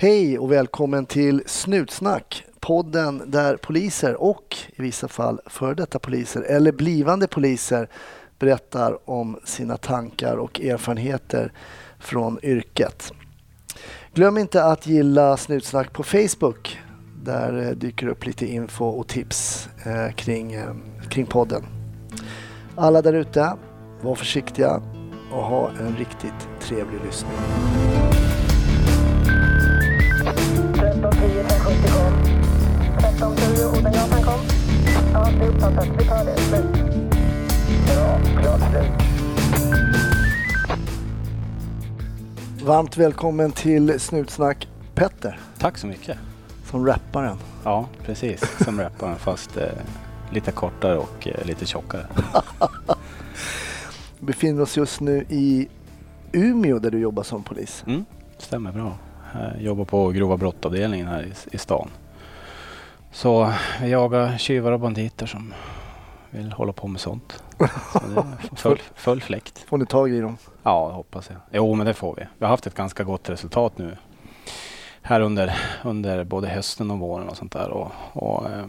Hej och välkommen till Snutsnack, podden där poliser och i vissa fall före detta poliser eller blivande poliser berättar om sina tankar och erfarenheter från yrket. Glöm inte att gilla Snutsnack på Facebook. Där eh, dyker upp lite info och tips eh, kring, eh, kring podden. Alla där ute, var försiktiga och ha en riktigt trevlig lyssning. Slut. Bra. Klart slut. Varmt välkommen till Snutsnack Petter, Tack så mycket. som rapparen. Ja, precis. Som rapparen fast eh, lite kortare och eh, lite tjockare. Vi befinner oss just nu i Umeå där du jobbar som polis. Mm, stämmer bra. Jag jobbar på grova brottavdelningen här i, i stan. Så vi jagar tjuvar och banditer som vill hålla på med sånt. Så det full, full fläkt. Får ni tag i dem? Ja, det hoppas jag. Jo, men det får vi. Vi har haft ett ganska gott resultat nu här under, under både hösten och våren och sånt där. Och, och, eh,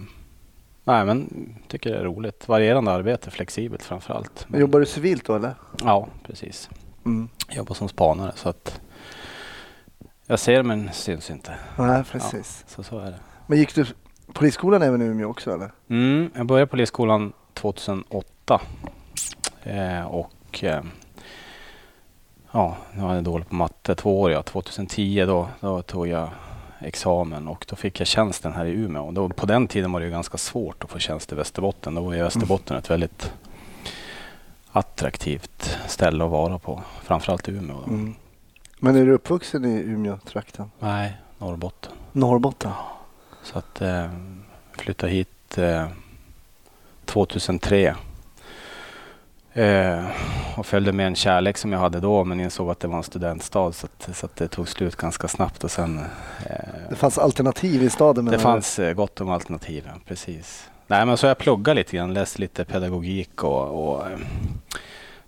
nej, men tycker det är roligt. Varierande arbete, flexibelt framför allt. Men- Jobbar du civilt då eller? Ja, precis. Mm. Jobbar som spanare så att jag ser men syns inte. Nej, precis. Så så är det. Men gick du polisskolan även i Umeå också eller? Mm, jag började polisskolan 2008 eh, och eh, ja, var jag dålig på matte. Två år ja. 2010 då, då tog jag examen och då fick jag tjänsten här i Umeå. Och då, på den tiden var det ju ganska svårt att få tjänst i Västerbotten. Då var ju Västerbotten ett väldigt attraktivt ställe att vara på. Framförallt i Umeå. Mm. Men är du uppvuxen i Umeå-trakten? Nej, Norrbotten. Norrbotten? Så att eh, flyttade hit eh, 2003. Eh, och följde med en kärlek som jag hade då men insåg att det var en studentstad så att, så att det tog slut ganska snabbt och sen eh, Det fanns alternativ i staden? det fanns eh, gott om alternativ, precis. Nej men så jag pluggade lite grann, läste lite pedagogik och, och eh,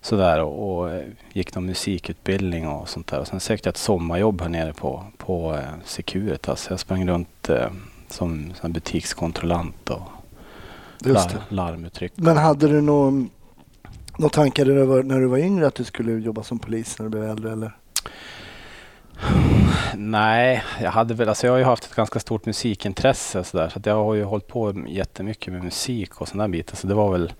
sådär och, och eh, gick någon musikutbildning och sånt där. Och sen sökte jag ett sommarjobb här nere på, på eh, Securitas. Jag sprang runt eh, som, som butikskontrollant och lar, larmuttryck. Men hade du någon, någon tankar när du, var, när du var yngre att du skulle jobba som polis när du blev äldre eller? Nej, jag hade väl, alltså jag har ju haft ett ganska stort musikintresse och sådär. Så jag har ju hållit på jättemycket med musik och sådana bitar. Så det var väl,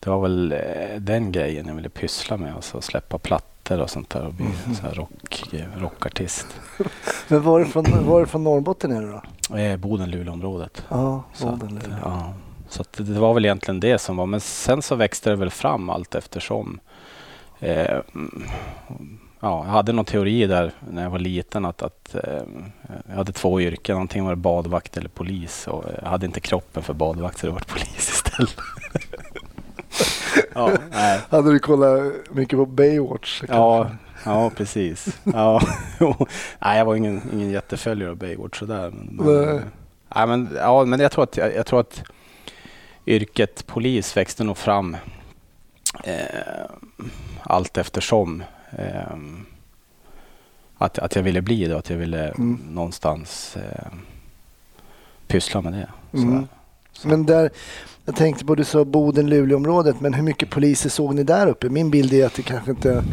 det var väl eh, den grejen jag ville pyssla med. Alltså släppa plattor och sånt där och bli Mhm. så här rock, rockartist. Men var är du från, var är du från Norrbotten är du då? Eh, Boden-Luleå-området. Ja, Så Boden. att, Luleå. ja, så att det var väl egentligen det som var. Men sen så växte det väl fram allt eftersom. Eh, mm, ja, jag hade någon teori där när jag var liten att, att eh, jag hade två yrken. Antingen var det badvakt eller polis. Och jag hade inte kroppen för badvakt så det var polis istället. Ja, nej. Hade du kollat mycket på Baywatch? Ja, kanske? ja, precis. Ja, nej, jag var ingen, ingen jätteföljare av Baywatch sådär. Men, men, Nej. nej, men, ja, men jag tror att, jag, jag tror att yrket polis växte nog fram eh, allt eftersom. Eh, att, att jag ville bli det och att jag ville Mm. någonstans eh, pyssla med det. Mm. Men där, jag tänkte på, du sa Boden-Luleå-området, men hur mycket poliser såg ni där uppe? Min bild är att det kanske inte,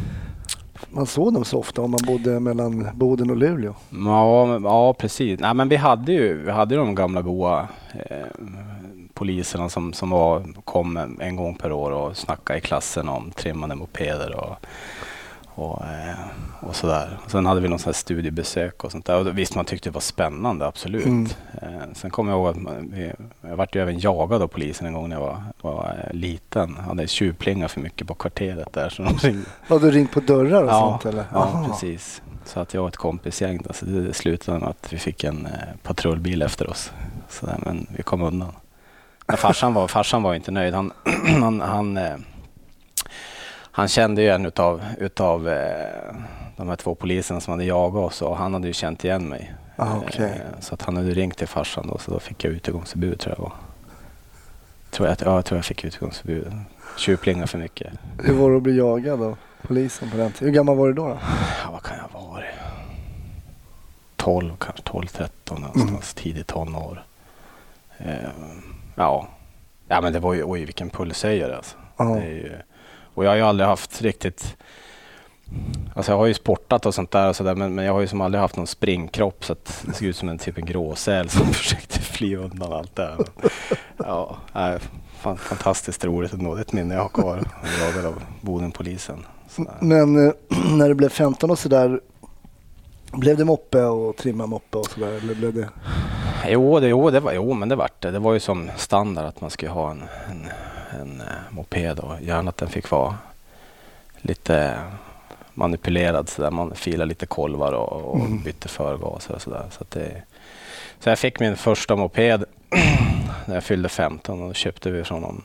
man såg dem så ofta om man bodde mellan Boden och Luleå. Ja, ja precis. Nej, men vi hade ju vi hade ju de gamla goa eh, poliserna som, som var, kom en, en gång per år och snackade i klassen om trimmade mopeder och, och, eh, och sådär. Sen hade vi någon sån studiebesök och sånt där. Och visst, man tyckte det var spännande, absolut. Mm. Eh, sen kommer jag ihåg att man, vi, jag vart ju även jagad av polisen en gång när jag var, var eh, liten. Jag hade tjuvplingat för mycket på kvarteret där. Så de ringde, Har du ringt på dörrar och Ja, sånt eller? Ja, Aha. precis. Så att jag och ett kompisgäng, då, så det slutade med att vi fick en patrullbil efter oss. Så där, men vi kom undan. Men farsan var, farsan var inte nöjd. Han, han, han, han kände ju en utav, utav eh, de här två poliserna som hade jagat oss och han hade ju känt igen mig. Ah, okej. Eh, Så att han hade ringt till farsan då, så då fick jag utegångsförbud tror jag var. Tror jag, ja, jag tror jag fick utegångsförbud. Tjuvplinga för mycket. Hur var det att bli jagad av polisen på den tiden? Hur gammal var du då? då? Ja, vad kan jag ha varit? 12, kanske 12, 13 någonstans, tidigt tonår. Eh, ja. ja, men det var ju, oj vilken pulshöjare alltså. Ja. Det är ju, och jag har ju aldrig haft riktigt Alltså jag har ju sportat och sånt där, och så där men, men jag har ju som aldrig haft någon springkropp så att det ser ut som en typ en gråsäl som försökte fly undan allt det här. Ja, nej, fan, fantastiskt roligt ändå. Det är ett minne jag har kvar. Jagad av Bodenpolisen. Men eh, när du blev 15 och sådär, blev det moppe och trimma moppe och sådär? Eller blev det... Jo, det, jo, det var, jo, men det vart det. Det var ju som standard att man skulle ha en, en, en eh, moped och gärna att den fick vara lite manipulerad så där man filar lite kolvar och, och Mm. bytte förgaser och sådär. Så, att det, så jag fick min första moped när jag fyllde 15 och då köpte vi från någon,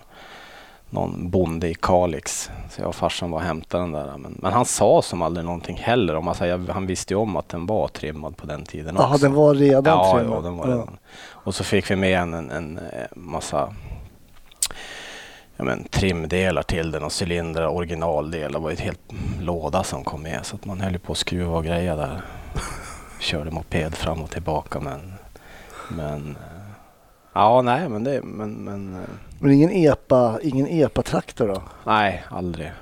någon bonde i Kalix. Så jag och farsan var och hämtade den där. Men, men han sa som aldrig någonting heller om, alltså, jag, han visste ju om att den var trimmad på den tiden också. den var redan Ja, trimmad? ja, den var Ja. redan. Och så fick vi med en, en, en eh, massa ja, men, trimdelar till den och cylindrar, originaldelar. Det var ett helt låda som kom med så att man höll på att skruva och greja där. Körde moped fram och tillbaka men, men eh, ja nej men det, men, men eh, Men ingen epa, ingen epa-traktor då? nej aldrig.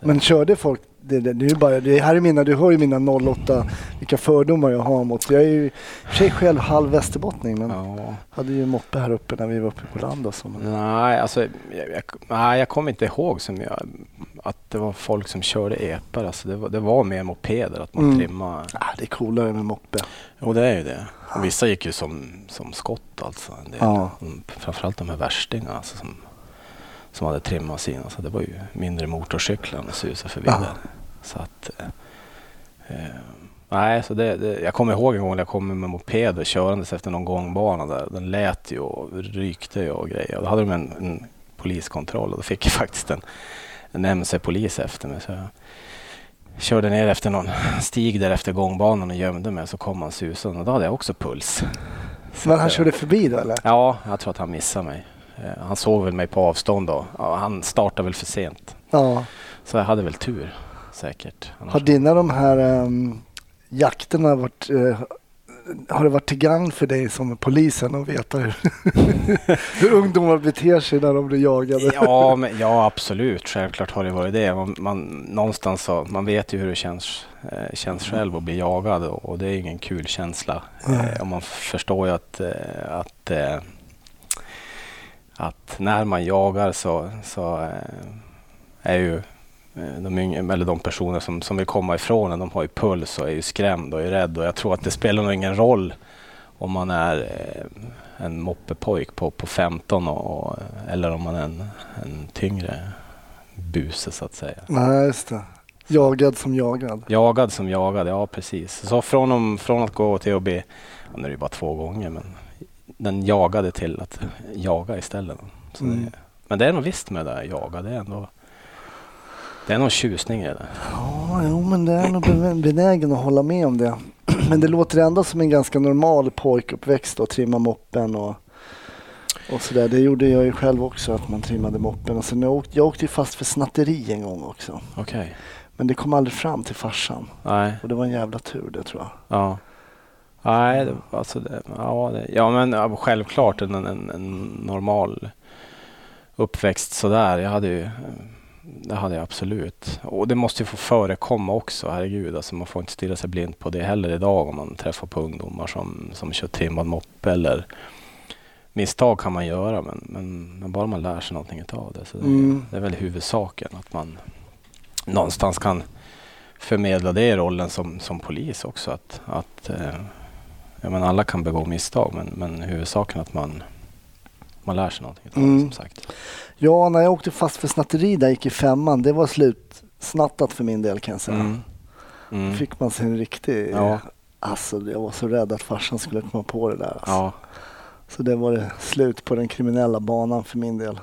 Men körde folk det, det, ju bara, det här är mina, du hör ju mina 08, vilka fördomar jag har mot. Jag är ju för sig själv halv västerbottning men Ja. hade ju moppe här uppe när vi var uppe på land och så. Men, Nej, alltså, jag, jag, nej, jag kommer inte ihåg som jag, att det var folk som körde epar. Alltså, det, var, det var mer mopeder, att man Mm. trimmade. ah, det är coolare med moppe. Jo, det är ju det. Och vissa gick ju som, som skott alltså. En del. Ja. Framförallt de här värstingarna alltså, som, som hade trimmat sina. Så det var ju mindre motorcyklar än susade förbi Ja. där. Så att, eh, eh, nej, så det, det, jag kommer ihåg en gång när jag kom med mopeder körandes efter någon gångbana där. Den lät ju och rykte ju och grejer. Och då hade de en, en poliskontroll och då fick jag faktiskt en, en MC-polis efter mig. Så jag körde ner efter någon stig där efter gångbanan och gömde mig. Så kom han susande och då hade jag också puls. Så Men han eh, körde förbi då eller? Ja, jag tror att han missade mig. Eh, Han såg väl mig på avstånd då. Ja, han startade väl för sent. Ja. Så jag hade väl tur säkert. Annars- Har dina de här um, jakterna varit, eh, har det varit till gagn för dig som polisen att veta hur, hur ungdomar beter sig när de blir jagade? Ja, men, ja, absolut. Självklart har det varit det. Man, man, någonstans så, man vet ju hur det känns, eh, känns själv att bli jagad och, och det är ingen kul känsla. Eh, och man förstår ju att, eh, att, eh, att när man jagar så, så eh, är ju eh, de, yngre, eller de personer som, som vill komma ifrån en, de har ju puls och är ju skrämd och är rädd. Och jag tror att det spelar nog ingen roll om man är eh, en moppepojk på, på 15 och, och, eller om man är en, en tyngre buse så att säga. Nej, just det. Jagad som jagad. Jagad som jagad, ja precis. Så från, om, från att gå till att bli, ja, nu är det ju bara två gånger, men den jagade till att jaga istället. Mm. det, men det är nog visst med det där jaga, det är ändå det är någon tjusning i det. Ja, jo, men det är nog ben- benägen att hålla med om det. Men det låter ändå som en ganska normal pojkuppväxt att trimma moppen och, och sådär. Det gjorde jag ju själv också, att man trimmade moppen. Och sen jag, åkte, jag åkte ju fast för snatteri en gång också. Okej. Men det kom aldrig fram till farsan. Nej, Och det var en jävla tur det tror jag. ja. Nej, det, alltså det, ja, det, ja men självklart en, en, en normal uppväxt sådär. Jag hade ju, det hade jag absolut. Och det måste ju få förekomma också, herregud. Alltså man får inte stirra sig blind på det heller idag om man träffar på ungdomar som, som kör trimmad moppe eller misstag kan man göra men, men, men bara man lär sig någonting av det. Så det, Mm. det är väl huvudsaken att man någonstans kan förmedla det i rollen som, som polis också. Att, att eh, ja, men alla kan begå misstag men, men huvudsaken att man, man lär sig någonting Mm. som sagt. Ja, när jag åkte fast för snatteri där jag gick i femman, det var slutsnattat för min del kan jag säga. Mm. Mm. Fick man sig en riktig... Ja. Alltså jag var så rädd att farsan skulle komma på det där. Alltså. Ja. Så det var det slut på den kriminella banan för min del.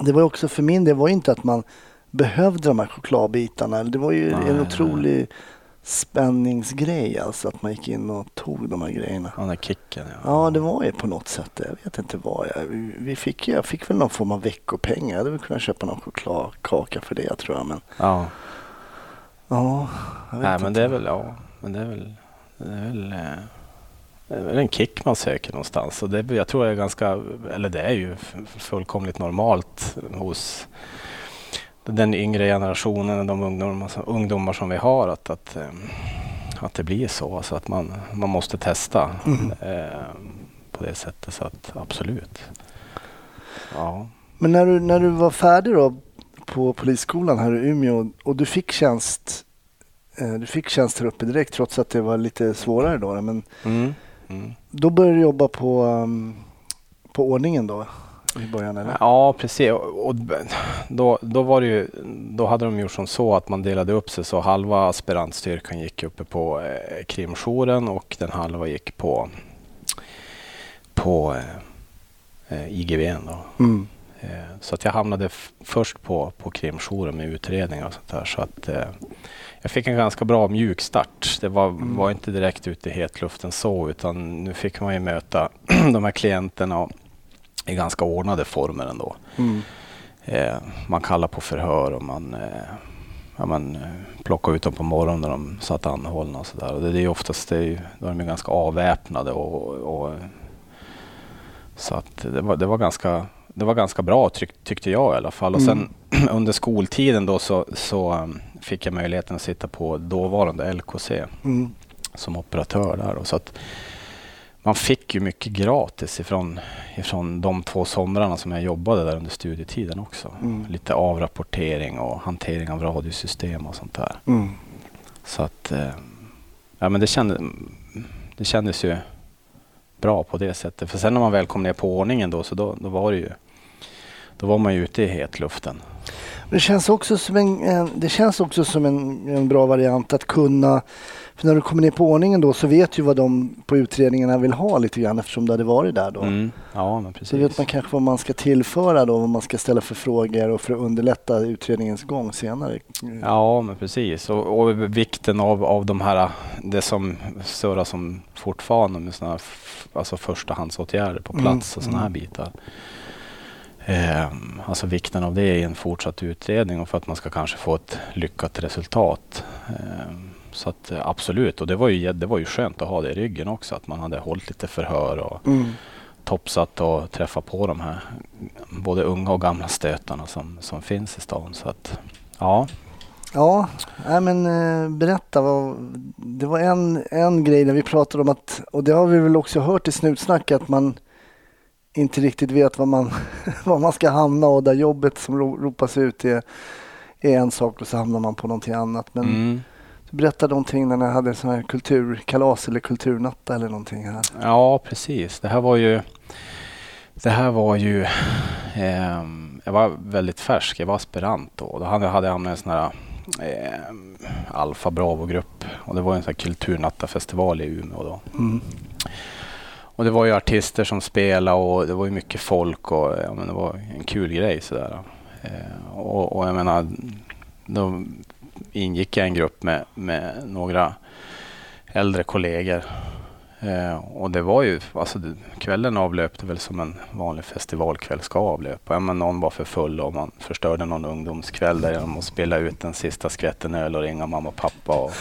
Det var också för min del var inte att man behövde de här chokladbitarna. Det var ju Nej, en nej. Spänningsgrej alltså att man gick in och tog de här grejerna. Den där kicken ja. Ja, det var ju på något sätt det. Jag vet inte vad jag... vi- fick, jag fick väl någon form av veckopengar. Jag hade väl kunnat köpa någon chokladkaka för det tror jag. Men ja. ja, jag vet Nej inte. men det är väl, ja. Men det är väl, det är väl eh, det är en kick man söker någonstans. Och det, jag tror det är ganska, eller det är ju fullkomligt normalt hos den yngre generationen, de ungdomar, ungdomar som vi har, att, att, eh, att det blir så. Alltså att man, man måste testa Mm. eh, på det sättet. Så att absolut. Ja. Men när du, när du var färdig då på polisskolan här i Umeå och du fick tjänst eh, du fick tjänst här uppe direkt trots att det var lite svårare då. Men Mm. Mm. då började du jobba på, um, på ordningen då i början eller? Ja, precis. Och och då, då, var ju, då hade de gjort som så att man delade upp sig så halva aspirantstyrkan gick uppe på eh, krimjouren och den halva gick på, på eh, IGVn. Då. Mm. Eh, så att jag hamnade först på, på krimjouren med utredningar och sånt där. Så att, eh, jag fick en ganska bra mjukstart. Det var, Mm. var inte direkt ute i hetluften så utan nu fick man ju möta de här klienterna och, i ganska ordnade former ändå. Mm. Eh, man kallar på förhör och man, eh, ja, man eh, plockar ut dem på morgonen när de satt anhållna och sådär. Det, det är oftast, det är, då är de ganska avväpnade och, och så att det var, det var ganska det var ganska bra tyck, tyckte jag i alla fall. Och sen under skoltiden då så, så um, fick jag möjligheten att sitta på dåvarande LKC Mm. som operatör där. Och så att man fick ju mycket gratis ifrån, ifrån de två somrarna som jag jobbade där under studietiden också. Mm. Lite avrapportering och hantering av radiosystem och sånt där. Mm. Så att eh, ja, men det, kände, det kändes ju bra på det sättet. För sen när man väl kom ner på ordningen då så då, då var det ju då var man ju ute i hetluften. Det känns också som en, det känns också som en, en bra variant att kunna, för när du kommer ner på ordningen då så vet ju vad de på utredningarna vill ha lite grann eftersom du hade varit där då. Mm. Ja, men Så precis. vet man kanske vad man ska tillföra då, vad man ska ställa för frågor och för att underlätta utredningens gång senare. Ja, men precis. Och, och vikten av, av de här, det som surrar som fortfarande med sådana här alltså förstahandsåtgärder på Mm, plats och sådana här mm. bitar. Ehm, alltså vikten av det i en fortsatt utredning och för att man ska kanske få ett lyckat resultat. Ehm, så att eh, absolut, och det var, ju, det var ju skönt att ha det i ryggen också, att man hade hållit lite förhör och Mm. topsat och träffat på de här både unga och gamla stötarna som, som finns i stan. Så att, ja. Ja, nej men eh, berätta. Vad, det var en, en grej när vi pratade om att, och det har vi väl också hört i Snutsnack, att man inte riktigt vet var man, var man ska hamna och där jobbet som ro, ropas ut är, är en sak och så hamnar man på någonting annat. Men Mm. Berättade någonting när ni hade sån här kulturkalas eller kulturnatta eller någonting här. Ja, precis. Det här var ju... Det här var ju... ehm, jag var väldigt färsk. Jag var aspirant då. Då hade, jag hamnat i en sån här ehm, Alfa Bravo-grupp. Och det var en sån här kulturnattafestival i Umeå då. Mm. Och det var ju artister som spelade och det var ju mycket folk och ja, men det var en kul grej sådär. Eh, och, och jag menar, då ingick jag i en grupp med, med några äldre kollegor. Eh, och det var ju, alltså kvällen avlöpte väl som en vanlig festivalkväll ska avlöpa. Ja, men någon var för full och man förstörde någon ungdomskväll där genom att spela ut den sista skvätten öl och ringa mamma och pappa och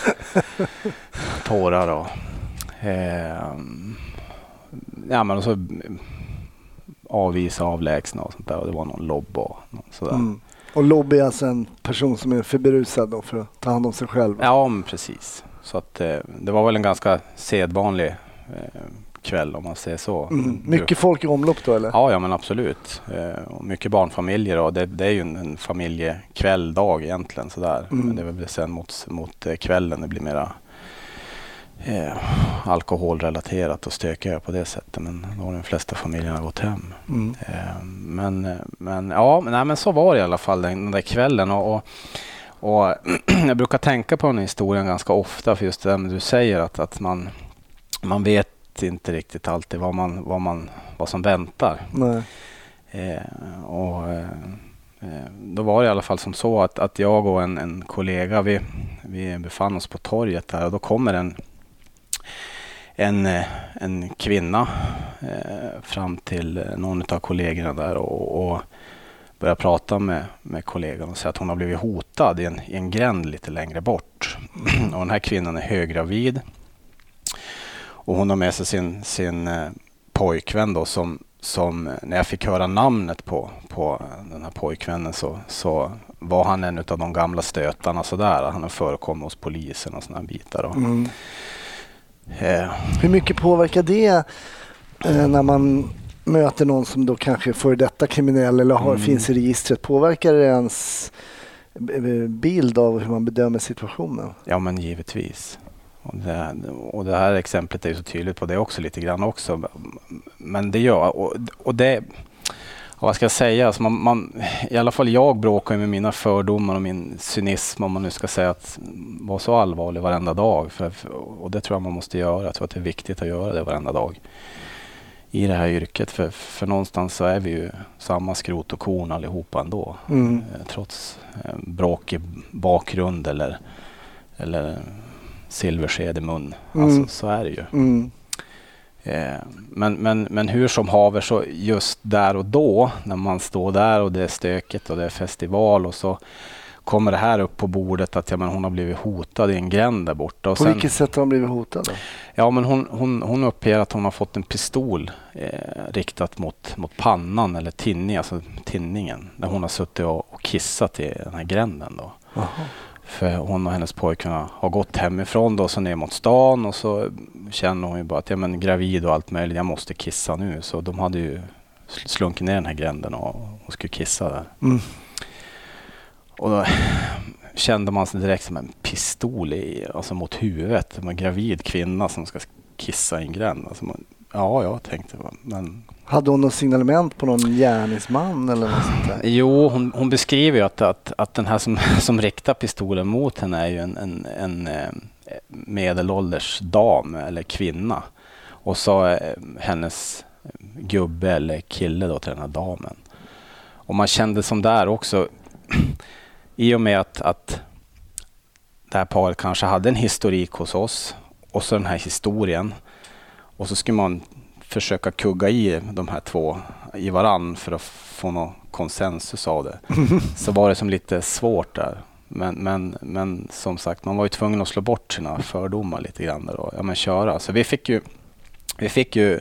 tårar och ehm, ja men och så avvisa, avlägsna och sånt där och det var någon lobb och sådär. Mm. Och Lobby är alltså en person som är för berusad för att ta hand om sig själv. Ja men precis. Så att eh, det var väl en ganska sedvanlig eh, kväll om man säger så. Mm. Mycket folk i omlopp då eller? Ja, ja men absolut. Eh, och mycket barnfamiljer och det, det är ju en, en familjekväll, dag egentligen sådär. Mm. Men det är väl sen mot, mot kvällen det blir mera eh, alkoholrelaterat och stökigare på det sättet. Men då har de flesta familjerna gått hem. Mm. Eh, Men, men ja, nej, men så var det i alla fall den, den där kvällen. Och, och, och jag brukar tänka på den här historien ganska ofta för just det där du säger att, att man, man vet inte riktigt alltid vad, man, vad, man, vad som väntar. Eh, och, eh, eh, då var det i alla fall som så att, att jag och en, en kollega vi, vi befann oss på torget där och då kommer en, en, eh, en kvinna eh, fram till eh, någon av kollegorna där och, och börjar prata med, med kollegan och säger att hon har blivit hotad i en, i en gränd lite längre bort. och den här kvinnan är höggravid. Och hon har med sig sin, sin eh, pojkvän då som, som när jag fick höra namnet på, på den här pojkvännen så, så var han en av de gamla stötarna sådär. Han har förekommit hos polisen och sådana bitar. Och, Mm eh, Hur mycket påverkar det eh, när man möter någon som då kanske före detta kriminell eller har, Mm. finns i registret? Påverkar det ens eh, bild av hur man bedömer situationen? Ja, men givetvis. Och det, och det här exemplet är ju så tydligt på det också lite grann också. Men det gör, och, och det, och vad ska jag säga, alltså man, man, i alla fall jag bråkar med mina fördomar och min cynism om man nu ska säga att vara så allvarlig varenda dag. För, och det tror jag man måste göra. Jag tror att det är viktigt att göra det varenda dag i det här yrket. För, för någonstans så är vi ju samma skrot och korn allihopa ändå. Mm. Eh, Trots eh, bråkig bakgrund eller, eller silversked i mun. Mm. Alltså, så är det ju. Mm. Eh, Men, men, men hur som haver så just där och då när man står där och det är stökigt och det är festival och så kommer det här upp på bordet att ja, men hon har blivit hotad i en gränd där borta. Och På sen, vilket sätt har de blivit hotade? Ja, men hon, hon, hon uppger att hon har fått en pistol eh, riktat mot, mot pannan eller tinning, alltså tinningen. När hon har suttit och, och kissat i den här gränden. Då. Jaha. För hon och hennes pojkvän har gått hemifrån då, så ner mot stan och så känner hon ju bara att ja, men gravid och allt möjligt, jag måste kissa nu. Så de hade ju sl- slunkit ner den här gränden och, och skulle kissa där. Mm. Och då kände man sig direkt som en pistol i, alltså mot huvudet. En gravid kvinna som ska kissa i en gränd. Alltså man, ja, jag tänkte men Hade hon något signalement på någon gärningsman eller något sånt där? Jo, hon, hon beskriver ju att, att, att den här som, som riktar pistolen mot henne är ju en, en, en eh, medelålders dam eller kvinna. Och så eh, hennes gubbe eller kille då till den här damen. Och man kände som där också, i och med att, att det här paret kanske hade en historik hos oss och så den här historien. Och så skulle man försöka kugga i de här två i varann för att få någon konsensus av det. Så var det som lite svårt där. Men, men, men som sagt, man var ju tvungen att slå bort sina fördomar lite grann och ja, men köra. Så vi fick ju, vi fick ju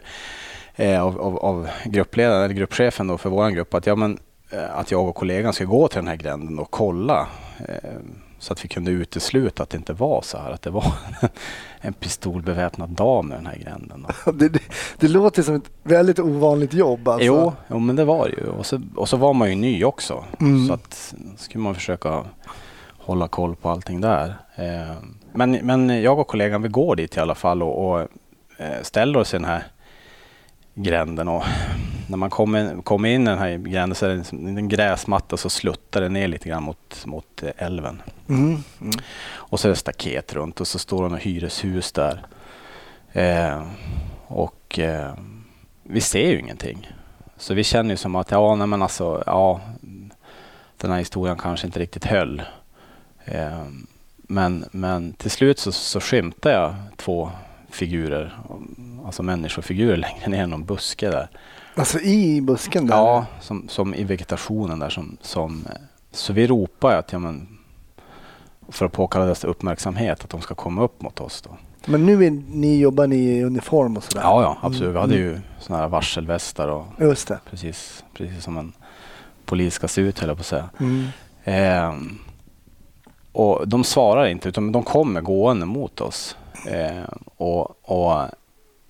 eh, av, av, av gruppledaren, eller gruppchefen då för vår grupp att, ja, men, eh, att jag och kollegan ska gå till den här gränden och kolla. Eh, så att vi kunde utesluta att det inte var så här, att det var en pistolbeväpnad dam i den här gränden. Det, det, det låter som ett väldigt ovanligt jobb. Alltså. Jo, jo, men det var det ju. Och så, och så var man ju ny också. Mm. Så att skulle man försöka hålla koll på allting där. Eh, men, men jag och kollegan, vi går dit i alla fall och, och eh, ställer oss i den här gränden. Och när man kommer, kommer in i den här gränden så är det en, gräsmatta så sluttar det ner lite grann mot, mot älven. Mm. Mm. Och så är det staket runt och så står det några hyreshus där. Eh, och eh, vi ser ju ingenting. Så vi känner ju som att, ja, nej men alltså, ja, den här historien kanske inte riktigt höll. Eh, men, men till slut så, så skymtar jag två figurer, alltså människofigurer längre ner i någon buske där. Alltså i busken där? Ja, som, som i vegetationen där. Som, som, eh, så vi ropar att, ja men, för att påkalla deras uppmärksamhet, att de ska komma upp mot oss då. Men nu är ni, jobbar ni i uniform och sådär? Ja, ja, absolut. Vi hade Mm. ju sådana här varselvästar och Just det. precis, precis som en polis ska se ut, höll jag på att säga. Mm. Ehm, och de svarar inte, utan de kommer gående mot oss. Ehm, och, och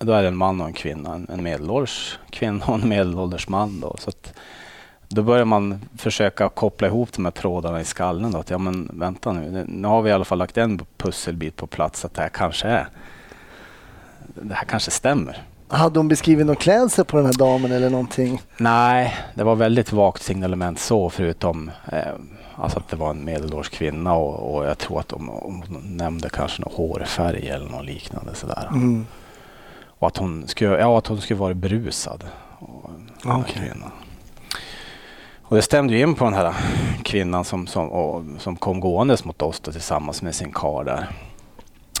då är det en man och en kvinna, en, medelålders kvinna och en medelålders man. Då. Så att, då börjar man försöka koppla ihop de här trådarna i skallen. Då, att, ja, men vänta nu, nu har vi i alla fall lagt en pusselbit på plats att det här kanske är det här kanske stämmer. Hade hon beskrivit någon klädsel på den här damen eller någonting? Nej, det var väldigt vagt signalement så förutom eh, alltså att det var en medelålders kvinna och, och jag tror att de, de nämnde kanske någon hårfärg eller något liknande sådär. Mm. Och att hon skulle, ja, att hon skulle vara berusad. Och, kvinnan. Och det stämde ju in på den här kvinnan som, som, och, som kom gåendes mot oss då, tillsammans med sin karl där.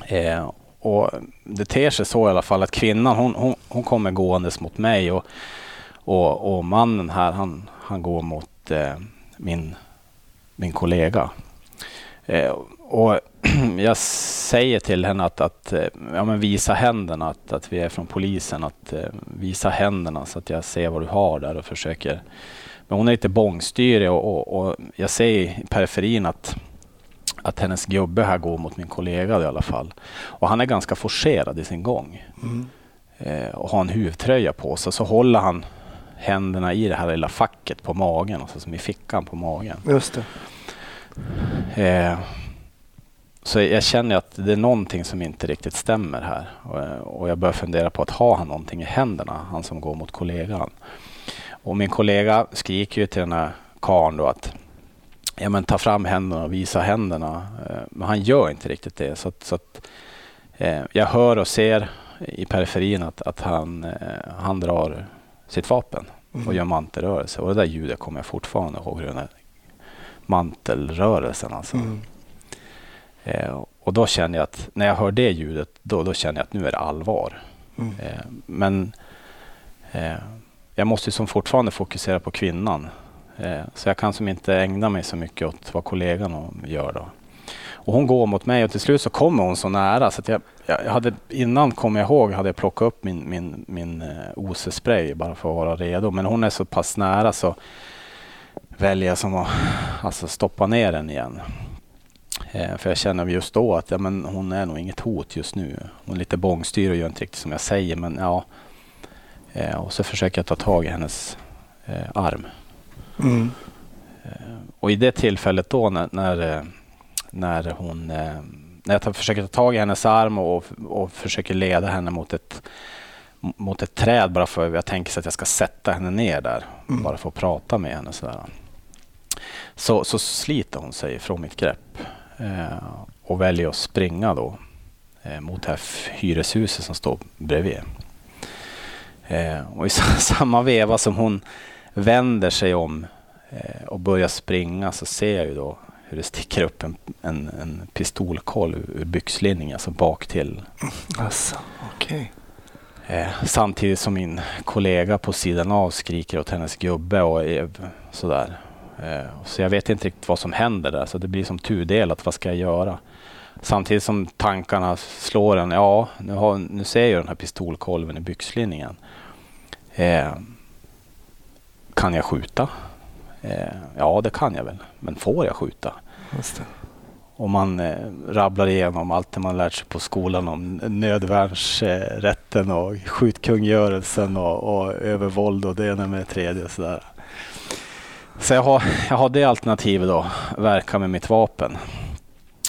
Eh, och det ter sig så i alla fall att kvinnan hon, hon, hon kommer gåendes mot mig och, och, och mannen här han, han går mot eh, min, min kollega. Eh, och jag säger till henne att, att eh, ja, men visa händerna, att, att vi är från polisen, att eh, visa händerna så att jag ser vad du har där och försöker. Men hon är lite bångstyrig och, och, och jag ser i periferin att, att hennes gubbe här går mot min kollega i alla fall. Och han är ganska forcerad i sin gång. Mm. Eh, och har en huvtröja på sig. Så håller han händerna i det här lilla facket på magen, alltså som i fickan på magen. Just det. Eh, så jag känner att det är någonting som inte riktigt stämmer här. Och, och jag börjar fundera på att ha han någonting i händerna, han som går mot kollegan. Och min kollega skriker ju till den här karln då att ja, men ta fram händerna och visa händerna. Eh, men han gör inte riktigt det. Så, att, så att, eh, jag hör och ser i periferin att, att han, eh, han drar sitt vapen och Mm. gör mantelrörelse. Och det där ljudet kommer jag fortfarande ihåg. Den där mantelrörelsen alltså. Mm. Eh, och då känner jag att när jag hör det ljudet, då, då känner jag att nu är det allvar. Mm. Eh, men eh, jag måste ju som fortfarande fokusera på kvinnan. Eh, så jag kan som inte ägna mig så mycket åt vad kollegan gör då. Och hon går mot mig och till slut så kommer hon så nära så att jag, jag hade, innan kom jag ihåg hade jag plockat upp min, min, min eh, OC-spray bara för att vara redo. Men hon är så pass nära så väljer jag som att alltså, stoppa ner den igen. Eh, för jag känner just då att ja, men hon är nog inget hot just nu. Hon är lite bångstyrig och gör inte riktigt som jag säger. Men ja. Eh, och så försöker jag ta tag i hennes eh, arm. Mm. Och i det tillfället då när, när, när hon när jag försöker ta tag i hennes arm och, och försöker leda henne mot ett, mot ett träd bara för att jag tänker så att jag ska sätta henne ner där. Mm. Bara för att prata med henne. Sådär. Så, så sliter hon sig från mitt grepp och väljer att springa då eh, mot det här hyreshuset som står bredvid. Eh, och i samma veva som hon vänder sig om eh, och börjar springa så ser jag ju då hur det sticker upp en, en, en pistolkolv ur byxlinningen, alltså bak till. Alltså. Eh, samtidigt som min kollega på sidan av skriker åt hennes gubbe och är sådär. Eh, så jag vet inte riktigt vad som händer där, så det blir som tudelat. Vad ska jag göra? Samtidigt som tankarna slår en. Ja, nu, har, nu ser jag den här pistolkolven i byxlinningen. Eh, kan jag skjuta? Eh, ja, det kan jag väl. Men får jag skjuta? Och man eh, rabblar igenom allt det man lärt sig på skolan om nödvärnsrätten och skjutkungörelsen och, och övervåld och det ena med det tredje. och Sådär. Så jag har, jag har det alternativet då, verka med mitt vapen.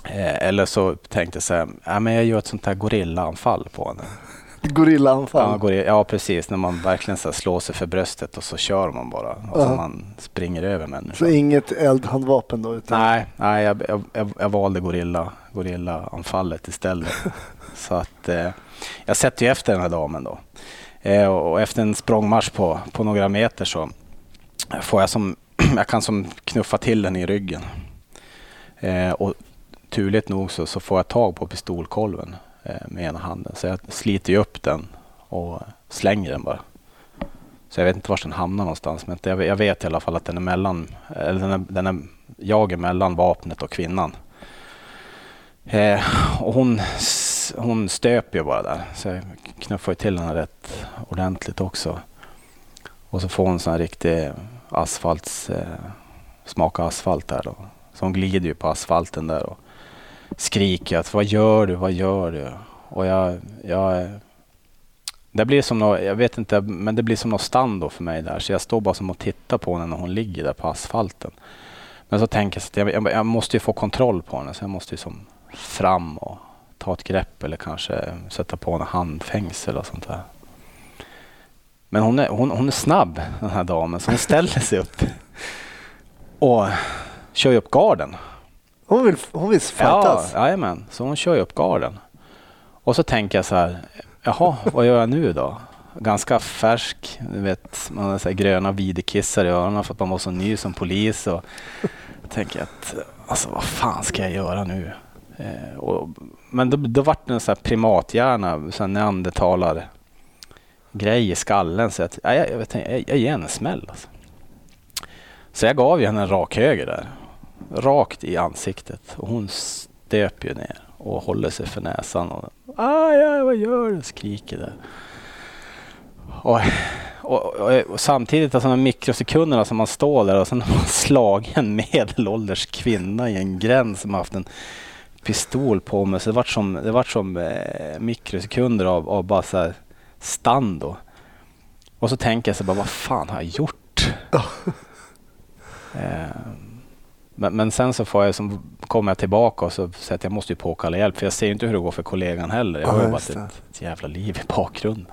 Eh, eller så tänkte jag så här, ja, men jag gör ett sånt här gorillaanfall på henne. Gorillaanfall. Ja, gorilla, ja precis, när man verkligen så slår sig för bröstet och så kör man bara. Och så Ja. man springer över människor. Så inget eldhandvapen då? Utan... Nej, nej jag, jag, jag, jag valde gorilla, gorillaanfallet istället. så att eh, jag sätter ju efter den här damen då. Eh, och, och efter en språngmarsch på, på några meter så får jag som, jag kan som knuffa till den i ryggen. Eh, och turligt nog så, så får jag tag på pistolkolven eh, med ena handen. Så jag sliter ju upp den och slänger den bara. Så jag vet inte var den hamnar någonstans. Men jag, jag vet i alla fall att den är mellan, eller den är, den är, jag är mellan vapnet och kvinnan. Eh, och hon, hon stöper ju bara där. Så jag knuffar ju till henne rätt ordentligt också. Och så får hon sån här riktig asfalts, eh, smaka asfalt där då. Så hon glider ju på asfalten där och skriker att vad gör du, vad gör du? Och jag, jag det blir som något, jag vet inte, men det blir som något stand då för mig där. Så jag står bara som och tittar på henne när hon ligger där på asfalten. Men så tänker jag att jag, jag, jag måste ju få kontroll på henne. Så jag måste ju som fram och ta ett grepp eller kanske sätta på henne handfängsel och sånt där. Men hon är, hon, hon är snabb den här damen så hon ställer sig upp och kör upp garden. Hon vill, hon vill Ja, fightas? jajamän. Så hon kör upp garden. Och så tänker jag så här, jaha, vad gör jag nu då? Ganska färsk, du vet, man har så gröna videkissar i öronen för att man var så ny som polis. Och jag tänker att, alltså vad fan ska jag göra nu? Eh, och, men då, då vart det en sån här primathjärna, så här neandertalar grej i skallen. Så att, jag, jag, vet, jag, jag ger henne en smäll. Alltså. Så jag gav ju henne en rak höger där. Rakt i ansiktet. Och hon stöp ju ner och håller sig för näsan. Och, aj, aj, vad gör du? Skriker där. Och, och, och, och samtidigt, alltså de mikrosekunderna som man står där och sen har man slagit en medelålders kvinna i en gränd som haft en pistol på mig. Så det vart som, det vart som eh, mikrosekunder av, av bara så här stand då. Och så tänker jag så bara, vad fan har jag gjort? eh, men, men sen så får jag som, kommer jag tillbaka och så säger att jag måste ju påkalla hjälp för jag ser ju inte hur det går för kollegan heller. Jag Ja, har ju bara ett, ett jävla liv i bakgrunden.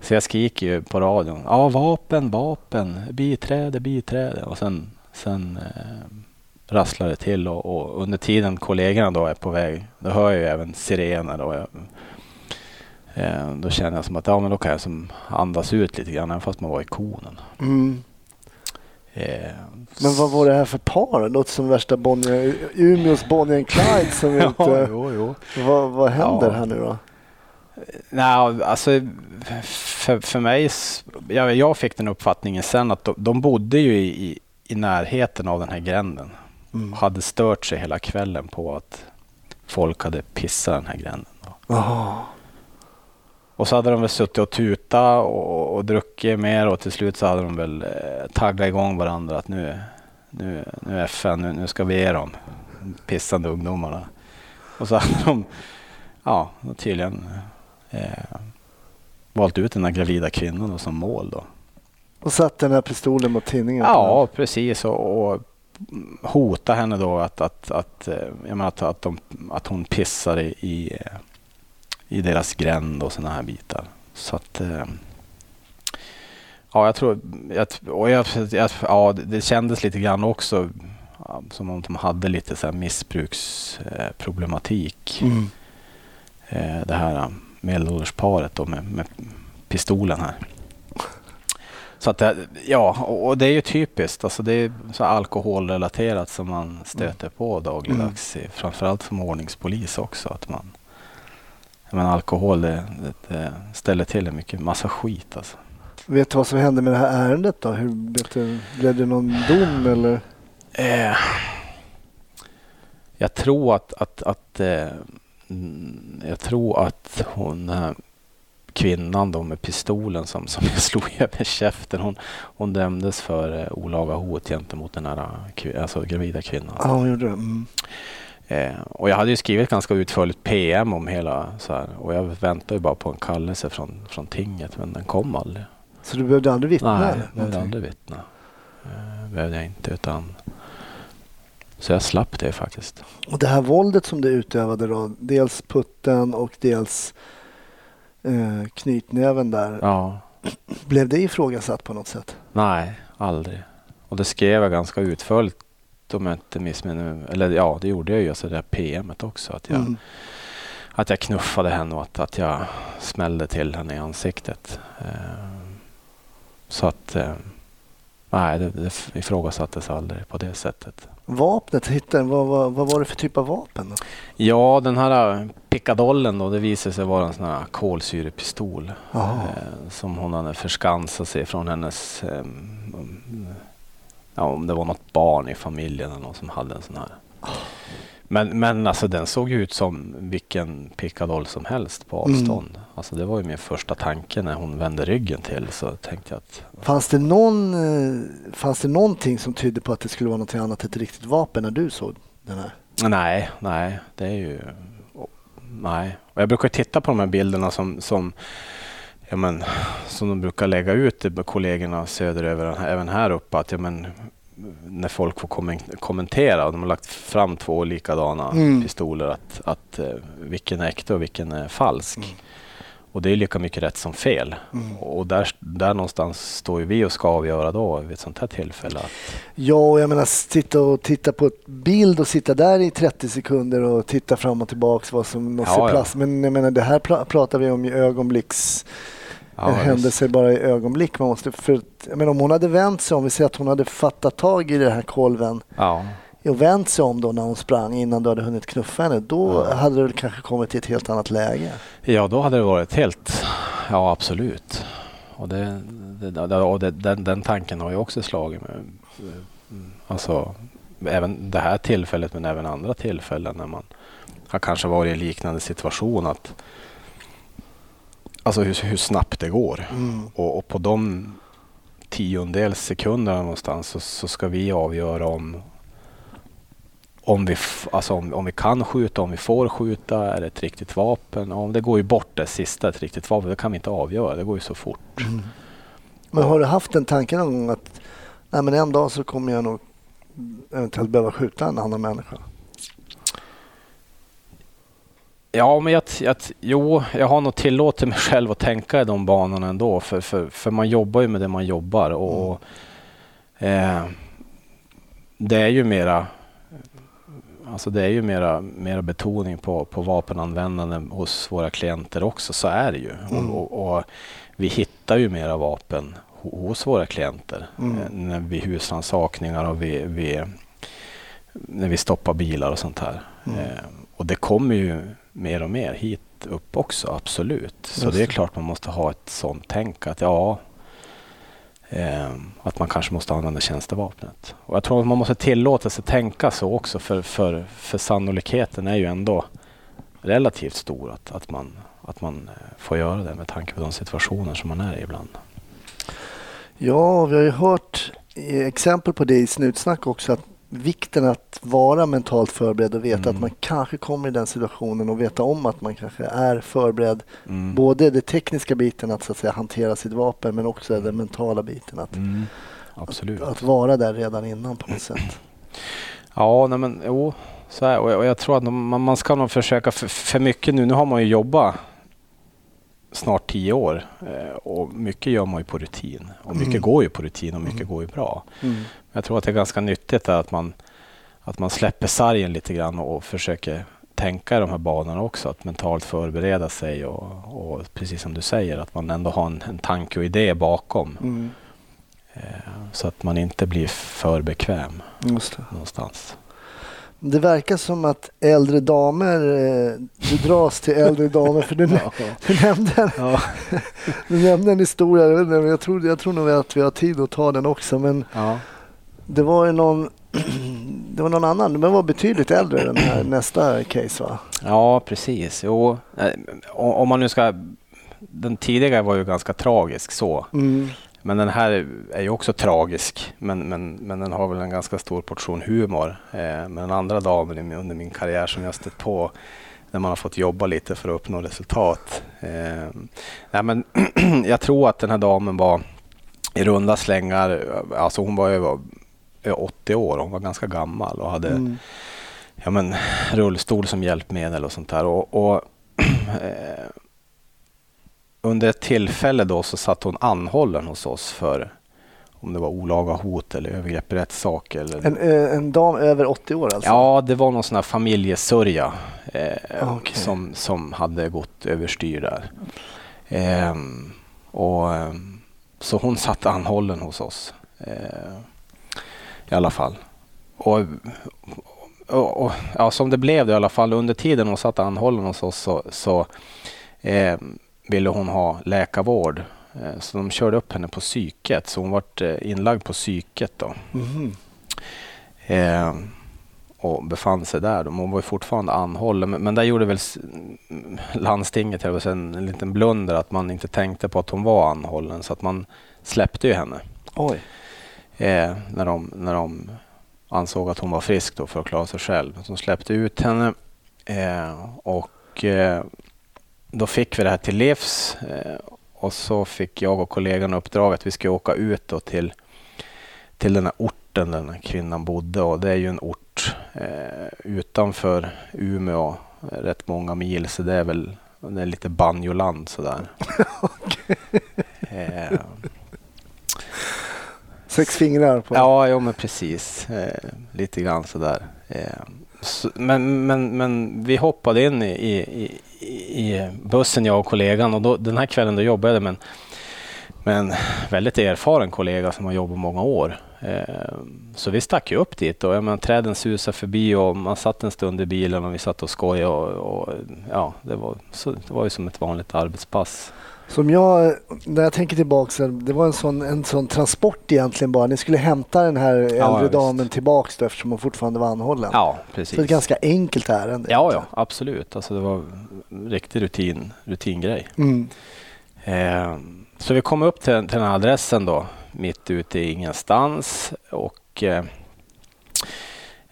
Så jag skriker ju på radion. Ja, vapen, vapen, biträde, biträde. Och sen, sen eh, rasslar det till och, och under tiden kollegorna då är på väg, då hör jag ju även sirener. Och jag, eh, då känner jag som att ja, men då kan jag som andas ut lite grann, även fast man var i konen. Mm. Eh, Men vad var det här för par? Det låter som värsta Bonnier, Umeås Bonnie and Clyde som ja, inte... jo, jo. Vad, vad händer Ja. här nu då? Nej, alltså för, för mig, jag, jag fick den uppfattningen sen att de, de bodde ju i, i, i närheten av den här gränden. Mm. Hade stört sig hela kvällen på att folk hade pissat den här gränden. Då. Och så hade de väl suttit och tuta och, och druckit mer och till slut så hade de väl eh, taggat igång varandra att nu, nu, nu är FN, nu, nu ska vi ge dem pissande ungdomarna. Och så hade de ja, tydligen eh, valt ut den där gravida kvinnan då som mål. Då. Och satt den här pistolen mot tinningen? Ja, precis. Och, och hota henne då att, att, att, eh, jag menar att, att, de, att hon pissar i, i, eh, i deras gränd och sådana här bitar. Så att... eh, Ja, jag tror... Jag, och jag, ja, det- kändes lite grann också som om de hade lite så missbruksproblematik. Mm. Eh, det här eh, medelåldersparet då med, med pistolen här. Så att det, ja, och det är ju typiskt. Alltså det är så alkoholrelaterat som man stöter på dagligdags. i- Framförallt som ordningspolis också. Att man, menar, alkohol det, det, det ställer till en mycket massa skit. Alltså. Vet du vad som hände med det här ärendet då? Hur, vet du, blev det någon dom eller? Eh, jag tror att, att, att eh, mm, jag tror att hon eh, kvinnan då med pistolen som, som jag slog över käften. Hon, hon dömdes för eh, olaga hot gentemot den här eh, alltså, gravida kvinnan. Ja, hon gjorde det. Mm. Eh, och jag hade ju skrivit ganska utförligt PM om hela så här. Och jag väntade ju bara på en kallelse från, från tinget men den kom aldrig. Så du behövde aldrig vittna? Nej, jag behövde aldrig vittna. Eh, behövde jag inte utan så jag slapp det faktiskt. Och det här våldet som du utövade då, dels putten och dels eh, knytnäven där. Ja, Blev det ifrågasatt på något sätt? nej, aldrig. Och det skrev jag ganska utförligt om jag inte missminner mig. Eller ja, det gjorde jag ju, alltså det där PMet också. Att jag, Mm. att jag knuffade henne och att, att jag smällde till henne i ansiktet. Eh, så att, eh, nej, det, det ifrågasattes aldrig på det sättet. Vapnet, hittade, vad, vad, vad var det för typ av vapen? Då? Ja, den här eh, pickadollen då, det visade sig vara en sån här kolsyrepistol. Eh, som hon hade förskansat sig från hennes, eh, ja om det var något barn i familjen eller någon som hade en sån här. Men, men alltså den såg ju ut som vilken pickadoll som helst på Mm. avstånd. Alltså det var ju min första tanke när hon vände ryggen till så tänkte jag att Fanns det, någon, eh, fanns det någonting som tydde på att det skulle vara något annat ett riktigt vapen när du såg den här? nej, nej, det är ju nej. Och jag brukar titta på de här bilderna som, som Ja, men, som de brukar lägga ut det kollegorna söderöver, även här uppe, att ja, men, när folk får kommen- kommentera, och de har lagt fram två likadana Mm. pistoler, att, att eh, vilken är äkta och vilken är falsk. Mm. Och det är lika mycket rätt som fel. Mm. Och där, där någonstans står vi och ska avgöra då vid ett sånt här tillfälle. Att, Ja, och jag menar sitta och titta på ett bild och sitta där i 30 sekunder och titta fram och tillbaks vad som måste Ja, ja. plats. Men jag menar det här pra- pratar vi om i ögonblicks ja, en händelse bara i ögonblick. Man måste, för, jag menar, om hon hade vänt sig om, vi säger att hon hade fattat tag i den här kolven Ja, och vänt sig om då när hon sprang innan du hade hunnit knuffa henne, då Ja. hade väl kanske kommit till ett helt annat läge. Ja, då hade det varit helt... Ja, absolut. Och, det, det- och det, den, den tanken har jag också slagit mig. Alltså, även det här tillfället men även andra tillfällen när man har kanske varit i en liknande situation. att Alltså hur, hur snabbt det går. Mm. Och, och på de tiondels sekunderna någonstans så, så ska vi avgöra om, om, vi, alltså om, om vi kan skjuta, om vi får skjuta, är det ett riktigt vapen? Ja, det går ju bort det sista, ett riktigt vapen. Det kan vi inte avgöra, det går ju så fort. Men har du haft den tanken någon gång att nej, men en dag så kommer jag nog eventuellt behöva skjuta en annan människa? Ja, men jag, jag, jo, jag har nog tillåtit mig själv att tänka i de banorna ändå. För, för, för man jobbar ju med det man jobbar. Och, eh, det är ju mera Alltså det är ju mera, mera betoning på, på vapenanvändande hos våra klienter också. Så är det ju. Mm. Och, och, och vi hittar ju mera vapen ho- hos våra klienter. Mm. Eh, när vi husrannsakningar och vi, vi, när vi stoppar bilar och sånt här. Mm. Eh, och det kommer ju mer och mer hit upp också, absolut. Så Just det är klart man måste ha ett sånt tänk att ja, Ehm, att man kanske måste använda tjänstevapnet. Och jag tror att man måste tillåta sig tänka så också för, för, för sannolikheten är ju ändå relativt stor att, att, man, att man eh, får göra det med tanke på de situationer som man är i ibland. Ja, vi har ju hört eh, exempel på det i Snutsnack också att vikten att vara mentalt förberedd och veta Mm. att man kanske kommer i den situationen och veta om att man kanske är förberedd. Mm. Både det tekniska biten att, så att säga, hantera sitt vapen men också den mentala biten att, Mm. Absolut. att vara där redan innan på något sätt. Ja, nej men jo, så här. Och, jag, och jag tror att man, man ska nog försöka för, för mycket nu. Nu har man ju jobbat snart tio år eh, och mycket gör man ju på rutin. Och mycket Mm. går ju på rutin och mycket Mm. går ju bra. Mm. Jag tror att det är ganska nyttigt att man, att man släpper sargen lite grann och försöker tänka i de här banorna också. Att mentalt förbereda sig och, och precis som du säger att man ändå har en, en tanke och idé bakom. Mm. Eh, så att man inte blir för bekväm Just det. någonstans. det verkar som att äldre damer, eh, du dras till äldre damer för du, du, nämnde en, Ja. du nämnde en historia, jag, tror, jag tror nog att vi har tid att ta den också men Ja. Det var ju någon det var någon annan, men var betydligt äldre den här nästa case va? Ja, precis. Jo, eh, om man nu ska... Den tidigare var ju ganska tragisk så. Mm. Men den här är ju också tragisk. Men, men, men den har väl en ganska stor portion humor. Eh, men den andra min- under min karriär som jag stött på när man har fått jobba lite för att uppnå resultat. Eh, nej, men jag tror att den här damen var i runda slängar, alltså hon var över 80 år, hon var ganska gammal och hade Mm. ja, men, rullstol som hjälpmedel och sånt där. Och, och eh, under ett tillfälle då så satt hon anhållen hos oss för om det var olaga hot eller övergrepp i rättssak. Eller, En, eh, en dam över 80 år alltså? Ja, det var någon sån här familjesörja eh, Ah, okej. som, som hade gått överstyr där. Ehm, och, ehm, så hon satt anhållen hos oss eh, i alla fall. Och, och, och, ja, som det blev det i alla fall under tiden hon satt anhållen hos oss så, så eh, ville hon ha läkarvård. Eh, så de körde upp henne på psyket så hon vart eh, inlagd på psyket då. Mhm. Eh, och befann sig där. Hon var fortfarande anhållen. Men, men där gjorde väl mm, landstinget jag en liten blunder att man inte tänkte på att hon var anhållen. Så att man släppte ju henne Oj. Eh, när, de, när de ansåg att hon var frisk då för att klara sig själv. Så de släppte ut henne eh, och eh, då fick vi det här till livs. Eh, och så fick jag och kollegan uppdrag att vi skulle åka ut då till, till den här orten där den här kvinnan bodde. Och det är ju en ort eh, utanför Umeå, rätt många mil. Så det är väl det är lite banjoland sådär. eh, Sex fingrar på... Ja, jo, men precis. Eh, lite grann sådär. Eh, så, men, men, men vi hoppade in i, i, i, bussen, jag och kollegan. Och då, den här kvällen då jobbade jag med en, med en väldigt erfaren kollega som har jobbat många år. Eh, så vi stack ju upp dit och jag menar, träden susade förbi och man satt en stund i bilen och vi satt och skojade. Och, och, ja, det, var, så, det var ju som ett vanligt arbetspass. Som jag, när jag tänker tillbaka, det var en sån, en sån transport egentligen bara. Ni skulle hämta den här äldre Ja, damen tillbaks då, eftersom hon fortfarande var anhållen. Ja, Så precis. ett ganska enkelt ärende. Ja, ja, absolut. Alltså det var en riktig rutin, rutingrej. Mm. Eh, så vi kom upp till, till den här adressen då, mitt ute i ingenstans. Och eh,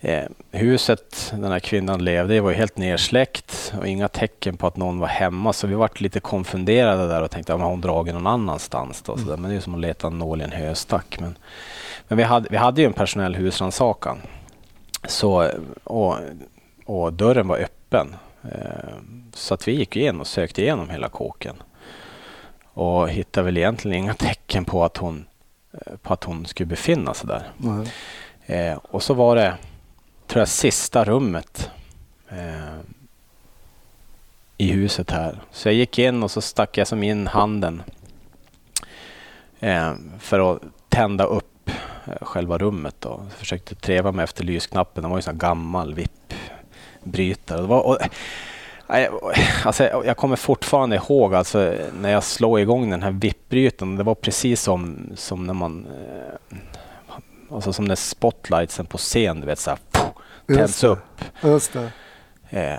eh, huset den här kvinnan levde i var helt nersläckt och inga tecken på att någon var hemma. Så vi vart lite konfunderade där och tänkte att hon dragit någon annanstans. Då, så där. Men det är som att leta en nål i en höstack. Men, men vi, hade, vi hade ju en personell husrannsakan. Och, och dörren var öppen. Eh, så att vi gick in och sökte igenom hela kåken och hittade väl egentligen inga tecken på att hon, eh, på att hon skulle befinna sig där. Nej. Eh, och så var det, tror jag, sista rummet eh, i huset här. Så jag gick in och så stack jag som in handen eh, för att tända upp eh, själva rummet. Då. Jag försökte treva mig efter lysknappen. Den var ju en sån här gammal vippbrytare. Det var, och, Alltså, jag kommer fortfarande ihåg alltså, när jag slog igång den här vippbrytaren. Det var precis som, som när man... Eh, alltså som när spotlightsen på scen, du vet, så här, tänds upp. Just. Eh,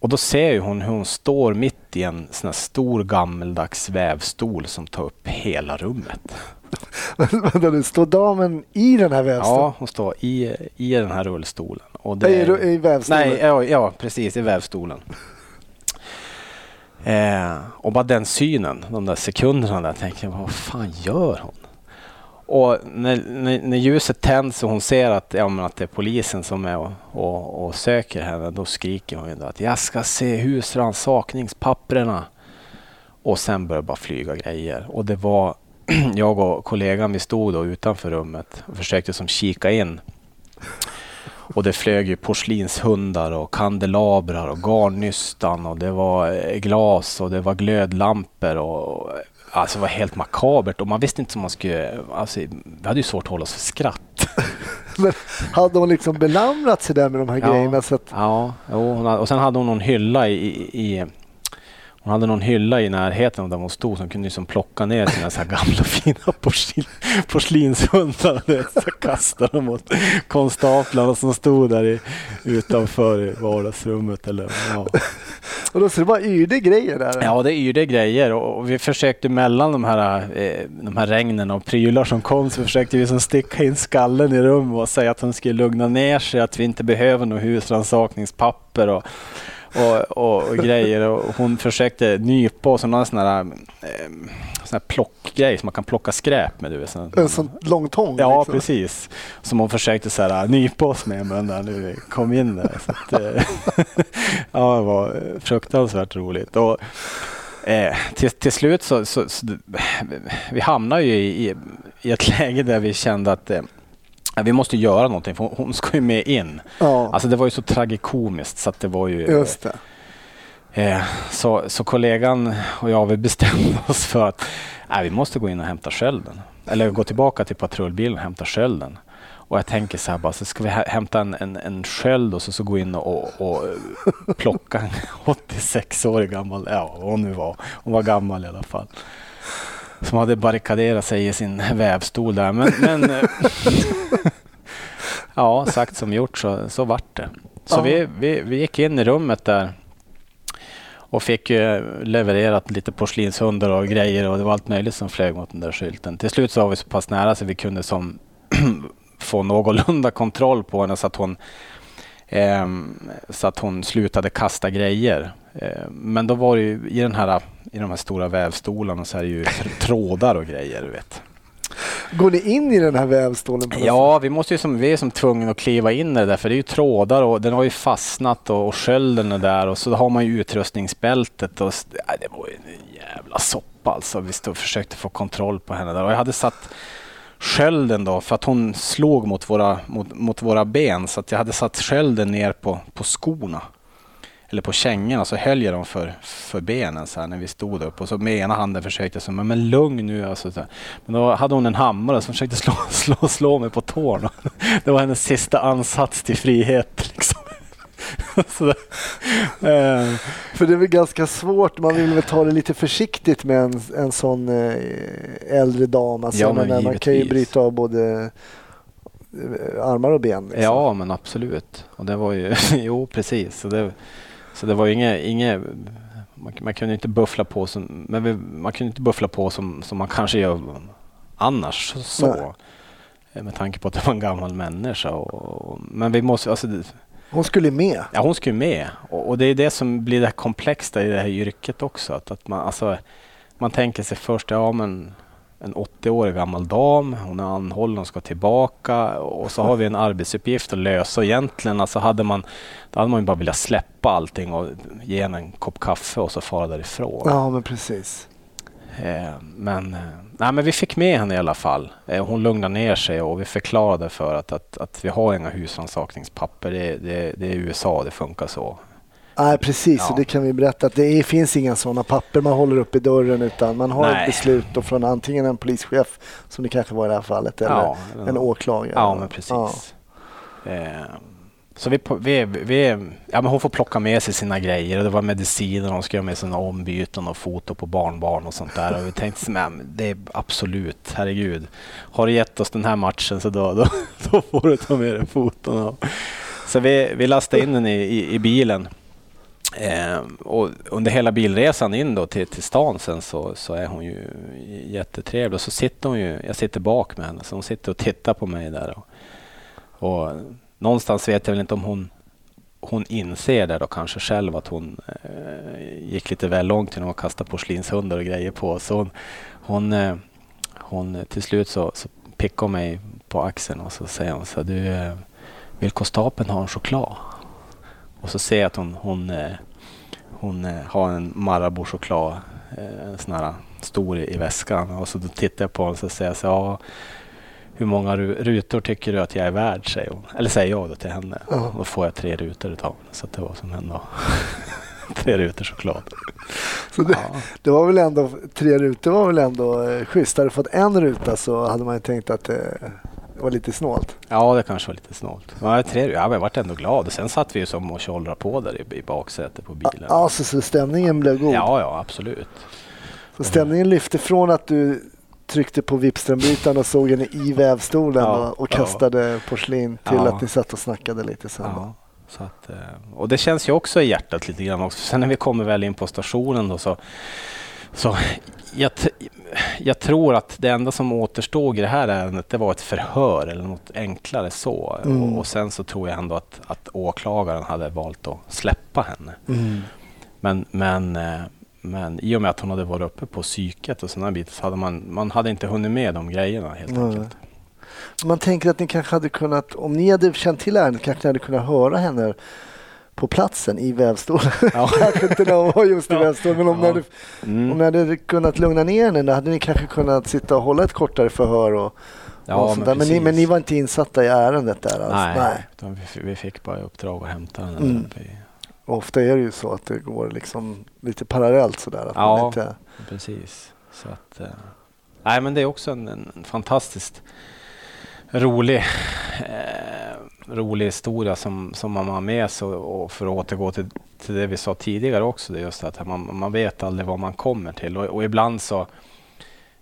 och då ser ju hon hur hon står mitt i en sån stor gammeldags vävstol som tar upp hela rummet. Vänta nu, står damen i den här vävstolen? Ja, hon står i, i den här rullstolen. Och det, Nej, i, i vävstolen? Nej, ja, ja, precis i vävstolen. Eh, och bara den synen, de där sekunderna där, tänker jag, vad fan gör hon? Och när, när, när ljuset tänds och hon ser att, ja, men att det är polisen som är och, och, och söker henne, då skriker hon ju att jag ska se husrannsakningspapperna. Och sen börjar det bara flyga grejer. Och det var jag och kollegan, vi stod då utanför rummet och försökte som kika in. Och det flög ju porslinshundar och kandelabrar och garnnystan och det var eh, glas och det var glödlampor och alltså det var helt makabert och man visste inte om man skulle, alltså vi hade ju svårt att hålla oss för skratt. Men hade hon liksom belamrat sig där med de här Ja. grejerna? Så att, Ja, hon och sen hade hon någon hylla i, i hon hade någon hylla i närheten av där hon stod som kunde liksom plocka ner sina så här gamla fina porslin, porslinshundar så kastade dem mot konstaplarna som stod där i, utanför i vardagsrummet. Eller, ja. och då så det var yrde grejer där? ja, det är det grejer och, och vi försökte mellan de här, eh, de här regnen och prylar som kom så försökte vi som sticka in skallen i rummet och säga att hon skulle lugna ner sig, att vi inte behöver något husrannsakningspapper och och, och, och grejer. Och hon försökte nypa som någon sån här, eh, sån här plockgrej som man kan plocka skräp med. Du vet, sån, En sån lång tång? Ja, liksom. precis. Som hon försökte så här, nypa oss med men när vi kom in där. Så att, eh, ja, det var fruktansvärt roligt. Och, eh, till, till slut så, så, så vi hamnade ju i, i, i ett läge där vi kände att eh, vi måste göra någonting för hon, ska ju med in. Ja, Alltså det var ju så tragikomiskt så att det var ju... just det. Eh, så, så kollegan och jag vi bestämde oss för att nej, vi måste gå in och hämta skölden. Eller gå tillbaka till patrullbilen och hämta skölden. Och jag tänker så här bara, så ska vi hä- hämta en, en, en sköld och så, så gå in och, och, plocka en 86-årig gammal, ja hon nu var. Hon var gammal i alla fall. Som hade barrikaderat sig i sin vävstol där. Men, men eh, ja, sagt som gjort så, så vart det. Så Ja. vi, vi, vi gick in i rummet där och fick ju levererat lite porslinshundar och grejer och det var allt möjligt som flög mot den där skylten. Till slut så var vi så pass nära så vi kunde som få någorlunda kontroll på henne så att hon ehm, så att hon slutade kasta grejer. Eh, men då var det ju i den här i de här stora vävstolarna så är det ju tr- trådar och grejer. Du vet. Går ni in i den här vävstolen? Ja, vi, måste ju som, vi är som tvungna att kliva in i det där för det är ju trådar och den har ju fastnat och, och skölden är där och så har man ju utrustningsbältet och nej, det var ju en jävla soppa alltså. Vi stod och försökte få kontroll på henne där och jag hade satt skölden då för att hon slog mot våra, mot, mot våra ben så att jag hade satt skölden ner på, på skorna. Eller på kängorna så höll jag dem för, för benen så här när vi stod upp och så med ena handen försökte jag så men, men lugn nu alltså. Så här. Men då hade hon en hammare som försökte slå, slå, slå mig på tårna. Det var hennes sista ansats till frihet. Liksom. eh, För det är väl ganska svårt, man vill väl ta det lite försiktigt med en, en sån eh, äldre dam. Alltså, Ja, men menar, man kan ju bryta av både eh, armar och ben. Liksom. Ja, men absolut. Och det var ju, jo precis. Så det, så det var ju inget, inget man, man kunde inte buffla på som, men vi, man kunde inte buffla på som, som man kanske gör annars. Så. Nej. Eh, Med tanke på att det var en gammal människa. Och, men vi måste, alltså, Hon skulle med. ja, hon ju med. Och, och det är det som blir det komplexa i det här yrket också. Att, att man, alltså, man tänker sig först, ja men en 80-årig gammal dam, hon är anhållen och ska tillbaka och så har vi en arbetsuppgift att lösa. Egentligen alltså hade man, då hade man ju bara velat släppa allting och ge henne en kopp kaffe och så fara därifrån. Ja, men precis. Eh, men, eh, nej, men vi fick med henne i alla fall. Eh, hon lugnade ner sig och vi förklarade för att, att, att vi har inga husrannsakningspapper. Det, det, det är USA, det funkar så. Nej, precis. Ja. Och det kan vi berätta att det finns inga sådana papper man håller upp i dörren utan man har Nej. ett beslut då från antingen en polischef, som det kanske var i det här fallet, eller Ja, en åklagare. Ja, men precis. Eh, så vi, vi, vi, ja, men hon får plocka med sig sina grejer och det var mediciner, hon ska göra med sina ombyten och foto på barnbarn och sånt där. Och vi tänkte, men det är absolut, herregud. Har du gett oss den här matchen så då, då, då får du ta med dig foton. Och, så vi, vi lastade in den i, i, i bilen. Eh, och under hela bilresan in då till, till stan sen så, så är hon ju jättetrevlig. Och så sitter hon ju, jag sitter bak med henne, så hon sitter och tittar på mig där. Och, och någonstans vet jag väl inte om hon, hon inser det då kanske själv att hon eh, gick lite väl långt genom att kasta porslinshundar och grejer på. Så hon, hon, eh, hon eh, till slut så, så pickar hon mig på axeln och så säger hon så här, du, eh, vill konstapeln ha en choklad? Och så ser jag att hon, hon, eh, hon eh, har en Marabou-choklad, eh, en sån här stor i, väskan. Och så då tittar jag på henne och säger jag så ja, hur många ru- rutor tycker du att jag är värd? Säger hon. Eller säger jag då till henne. Ja. Då får jag tre rutor utav henne. Så det var som ändå tre rutor choklad. Så det, Ja. det var väl ändå, tre rutor var väl ändå eh, schysst. Hade du fått en ruta så hade man ju tänkt att det var lite snålt. ja, det kanske var lite snålt. Ja, tre, ja, men jag vart ändå glad. Och sen satt vi ju som och tjollrade på där i, i baksätet på bilen. Ja, så, så stämningen blev god. ja, ja absolut. Så stämningen lyfte från att du tryckte på Vipströmbrytaren och såg henne i vävstolen Ja, och, och ja. kastade porslin till Ja. att ni satt och snackade lite sen. Ja, så att, eh, och det känns ju också i hjärtat lite grann också. Sen när vi kommer väl in på stationen då så, så jag, jag tror att det enda som återstod i det här ärendet det var ett förhör eller något enklare så. Mm. Och, och sen så tror jag ändå att, att åklagaren hade valt att släppa henne. Mm. Men, men, eh, men i och med att hon hade varit uppe på psyket och sådana bitar så hade man, man hade inte hunnit med de grejerna helt Nej. enkelt. Man tänker att ni kanske hade kunnat, om ni hade känt till ärendet, kanske ni hade kunnat höra henne på platsen i vävstolen. Ja. kanske inte när hon var just i Ja. vävstolen, men om, ni Ja. hade, Mm. om ni hade kunnat lugna ner henne, då hade ni kanske kunnat sitta och hålla ett kortare förhör. Och, Ja, där. men, ni, men ni var inte insatta i ärendet där alltså? Nej, Utan vi, vi fick bara i uppdrag att hämta den. Mm. ofta är det ju så att det går liksom lite parallellt sådär. Att Ja. man inte, Precis. Så att, eh, nej, men det är också en, en fantastiskt rolig, eh, rolig historia som, som man har med sig. Och för att återgå till, till det vi sa tidigare också, det är just att man, man vet aldrig vad man kommer till. Och, och ibland, så,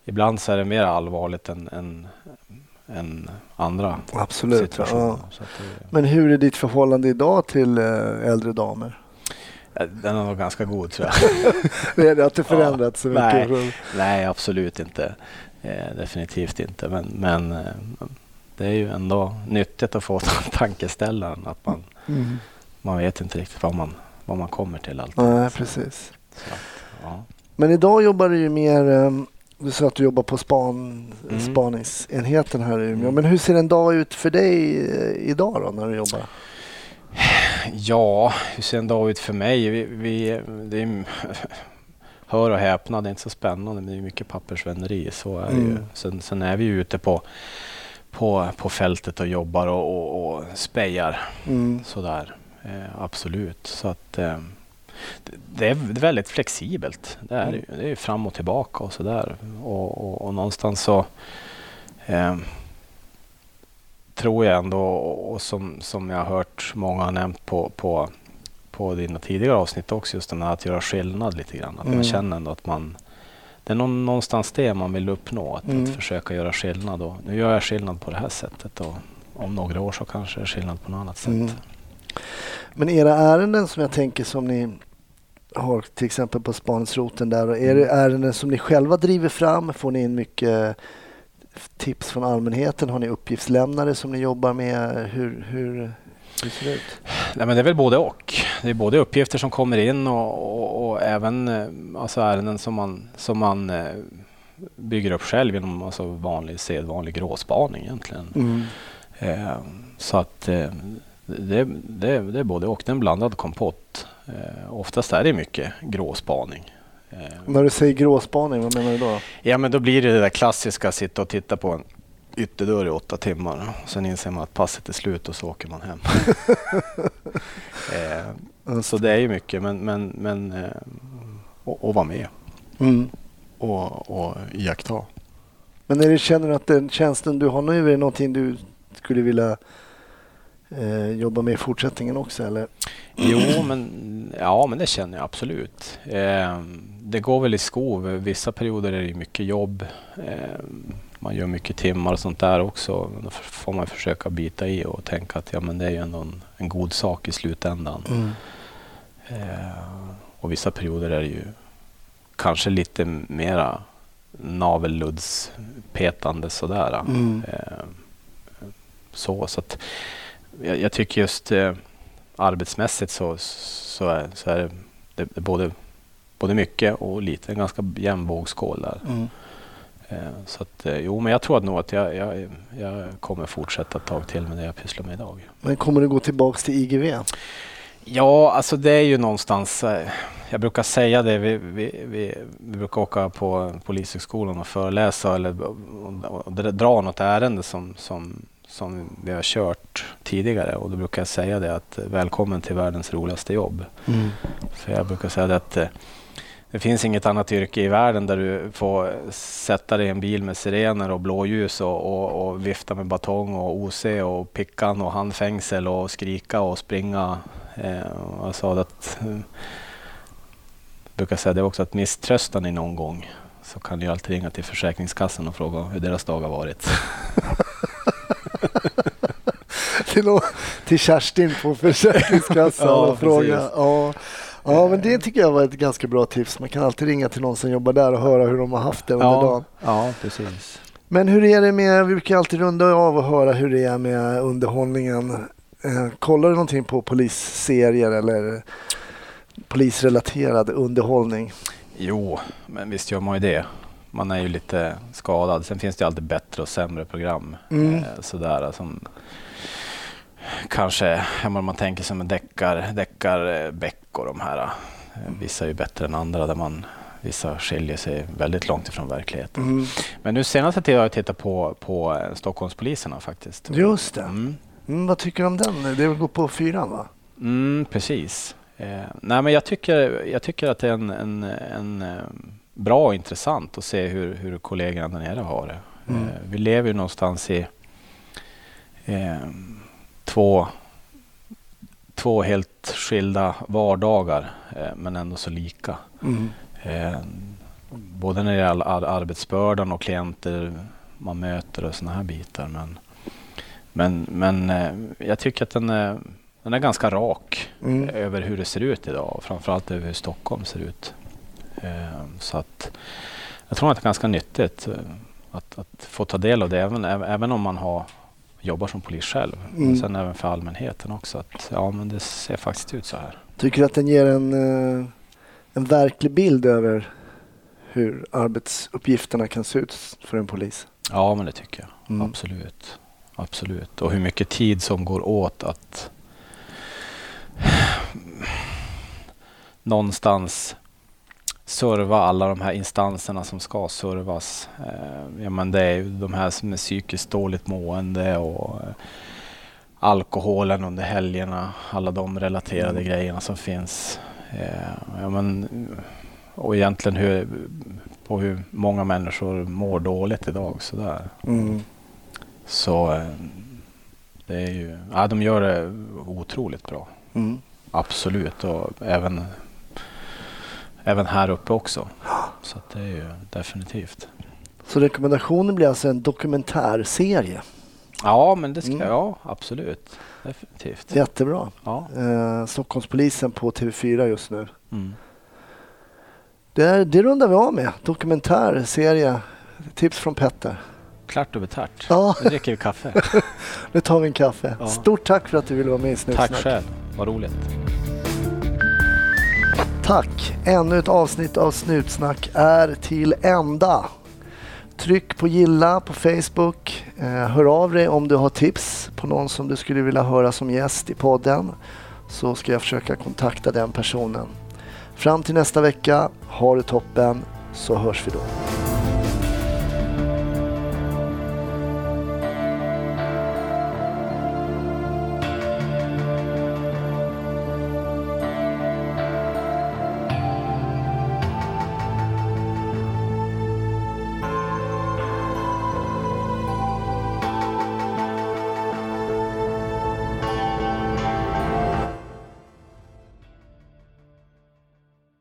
ibland så är det mer allvarligt än, än, än andra absolut. situationer. Ja. Så det, Men hur är ditt förhållande idag till eh, äldre damer? den är nog ganska god tror jag. Det är det att det förändrats så Nej. mycket? från- Nej, absolut inte. Eh, definitivt inte. Men, men eh, det är ju ändå nyttigt att få tankeställaren. Att man, Mm. man vet inte riktigt vad man, vad man kommer till alltid. Nej, precis. Så ja. Men idag jobbar du ju mer, eh, du sa att du jobbar på span, Mm. spaningsenheten här i Umeå. Mm. Men hur ser en dag ut för dig eh, idag då när du jobbar? ja, hur ser en dag ut för mig? Vi, vi, det är, hör och häpna, det är inte så spännande men det är mycket pappersvänderi. Så är det ju. Mm. Sen, sen är vi ju ute på, på, på fältet och jobbar och, och, och spejar. Mm. Sådär, eh, absolut. Så att eh, det, är väldigt flexibelt. Det är, ju. det är fram och tillbaka och sådär. Och, och, och någonstans så eh, tror jag ändå, och som, som jag har hört många har nämnt på, på, på dina tidigare avsnitt också, just den här att göra skillnad lite grann. Att Mm. man känner ändå att man... Det är någon, någonstans det man vill uppnå, att, Mm. att försöka göra skillnad. Och nu gör jag skillnad på det här sättet och om några år så kanske det är skillnad på något annat sätt. Mm. Men era ärenden som jag tänker som ni har till exempel på spaningsroten där, är det Mm. ärenden som ni själva driver fram? Får ni in mycket tips från allmänheten? Har ni uppgiftslämnare som ni jobbar med? Hur, hur, hur ser det ut? Nej, men det är väl både och. Det är både uppgifter som kommer in och, och, och även eh, alltså ärenden som man, som man eh, bygger upp själv genom alltså vanlig sedvanlig gråspaning egentligen. Mm. Eh, så att eh, det, det, det är både och. Det är en blandad kompott. Eh, oftast är det mycket gråspaning. När du säger gråspaning, vad menar du då? ja men då blir det det där klassiska sitta och titta på en ytterdörr i åtta timmar. Sen inser man att passet är slut och så åker man hem. eh, så det är ju mycket men, men, men eh, och, och vara med Mm. och, och iaktta. Men är det, känner du att den tjänsten du har nu är någonting du skulle vilja eh, jobba med i fortsättningen också? Eller? Jo, men, ja, men det känner jag absolut. Eh, det går väl i skov. Vissa perioder är det mycket jobb. Eh, man gör mycket timmar och sånt där också. Då får man försöka bita i och tänka att ja, men det är ju ändå en, en god sak i slutändan. Mm. Eh, och vissa perioder är det ju kanske lite mera navelluddspetande sådär. Mm. Eh, så, så att jag, jag tycker just eh, arbetsmässigt så, så, är, så är det, det, det både, både mycket och lite, en ganska jämn vågskål där. Mm. Eh, så att, eh, jo, men jag tror att nog att jag, jag, jag kommer fortsätta ett tag till med det jag pysslar med idag. Men kommer du gå tillbaks till IGV? Ja, alltså det är ju någonstans, eh, jag brukar säga det, vi, vi, vi, vi brukar åka på Polishögskolan och föreläsa eller och, och dra något ärende som, som, som vi har kört tidigare och då brukar jag säga det att välkommen till världens roligaste jobb. Mm. För jag brukar säga det att det finns inget annat yrke i världen där du får sätta dig i en bil med sirener och blåljus och, och, och vifta med batong och OC och pickan och handfängsel och skrika och springa. Eh, jag sa det att, eh, brukar säga det också att misströstar ni någon gång så kan ju alltid ringa till Försäkringskassan och fråga hur deras dag har varit. till, till Kerstin på Försäkringskassan Ja, och fråga. precis. Ja. Ja, men det tycker jag var ett ganska bra tips. Man kan alltid ringa till någon som jobbar där och höra hur de har haft det under dagen. ja, precis. Men hur är det med, vi brukar alltid runda av och höra hur det är med underhållningen. Eh, kollar du någonting på polisserier eller polisrelaterad underhållning? Jo, men visst gör man ju det. Man är ju lite skadad. Sen finns det alltid bättre och sämre program. Mm. Eh, sådär som kanske, ja, men man tänker som en deckar, deckar eh, Beck och de här. Eh, vissa är ju bättre än andra där man Vissa skiljer sig väldigt långt ifrån verkligheten. Mm. Men nu senaste tiden har jag tittat på, på eh, Stockholmspoliserna faktiskt. Just det. Mm. Mm, vad tycker du om den? Det går på fyran va? Mm, precis. Eh, nej, men jag, tycker, jag tycker att det är en, en, en bra och intressant att se hur, hur kollegorna där nere har det. Mm. Eh, vi lever ju någonstans i eh, två, två helt skilda vardagar eh, men ändå så lika. Mm. Eh, både när det gäller ar- arbetsbördan och klienter man möter och sådana här bitar. Men, men, men eh, jag tycker att den är, den är ganska rak Mm. över hur det ser ut idag och framförallt över hur Stockholm ser ut. Så att jag tror att det är ganska nyttigt att, att få ta del av det även även om man har jobbar som polis själv. Mm. Men sen även för allmänheten också. Att, ja, men det ser faktiskt ut så här. Tycker du att den ger en, eh, en verklig bild över hur arbetsuppgifterna kan se ut för en polis? Ja, men det tycker jag. Mm. Absolut. Absolut. Och hur mycket tid som går åt att någonstans serva alla de här instanserna som ska servas. Eh, ja, men det är ju de här som är psykiskt dåligt mående och eh, alkoholen under helgerna, alla de relaterade Mm. grejerna som finns. Eh, ja, men, och egentligen hur, på hur många människor mår dåligt idag. Sådär. Mm. Så eh, Det är ju, ja, de gör det otroligt bra. Mm. Absolut. Och även, även här uppe också. Så det är ju definitivt. Så rekommendationen blir alltså en dokumentärserie. Ja, men det ska Mm. ja, absolut. Definitivt. Jättebra. Ja. Eh, Stockholmspolisen på TV4 just nu. Mm. Det, det rundar vi av med. Dokumentärserie. Tips från Petter. Klart och betart. Ja. Nu dricker vi kaffe. Nu tar vi en kaffe. Ja. Stort tack för att du ville vara med i Snutsnack. Tack själv. Vad roligt. Tack! Ännu ett avsnitt av Snutsnack är till ända. Tryck på gilla på Facebook. Eh, hör av dig om du har tips på någon som du skulle vilja höra som gäst i podden. Så ska jag försöka kontakta den personen. Fram till nästa vecka, ha det toppen så hörs vi då.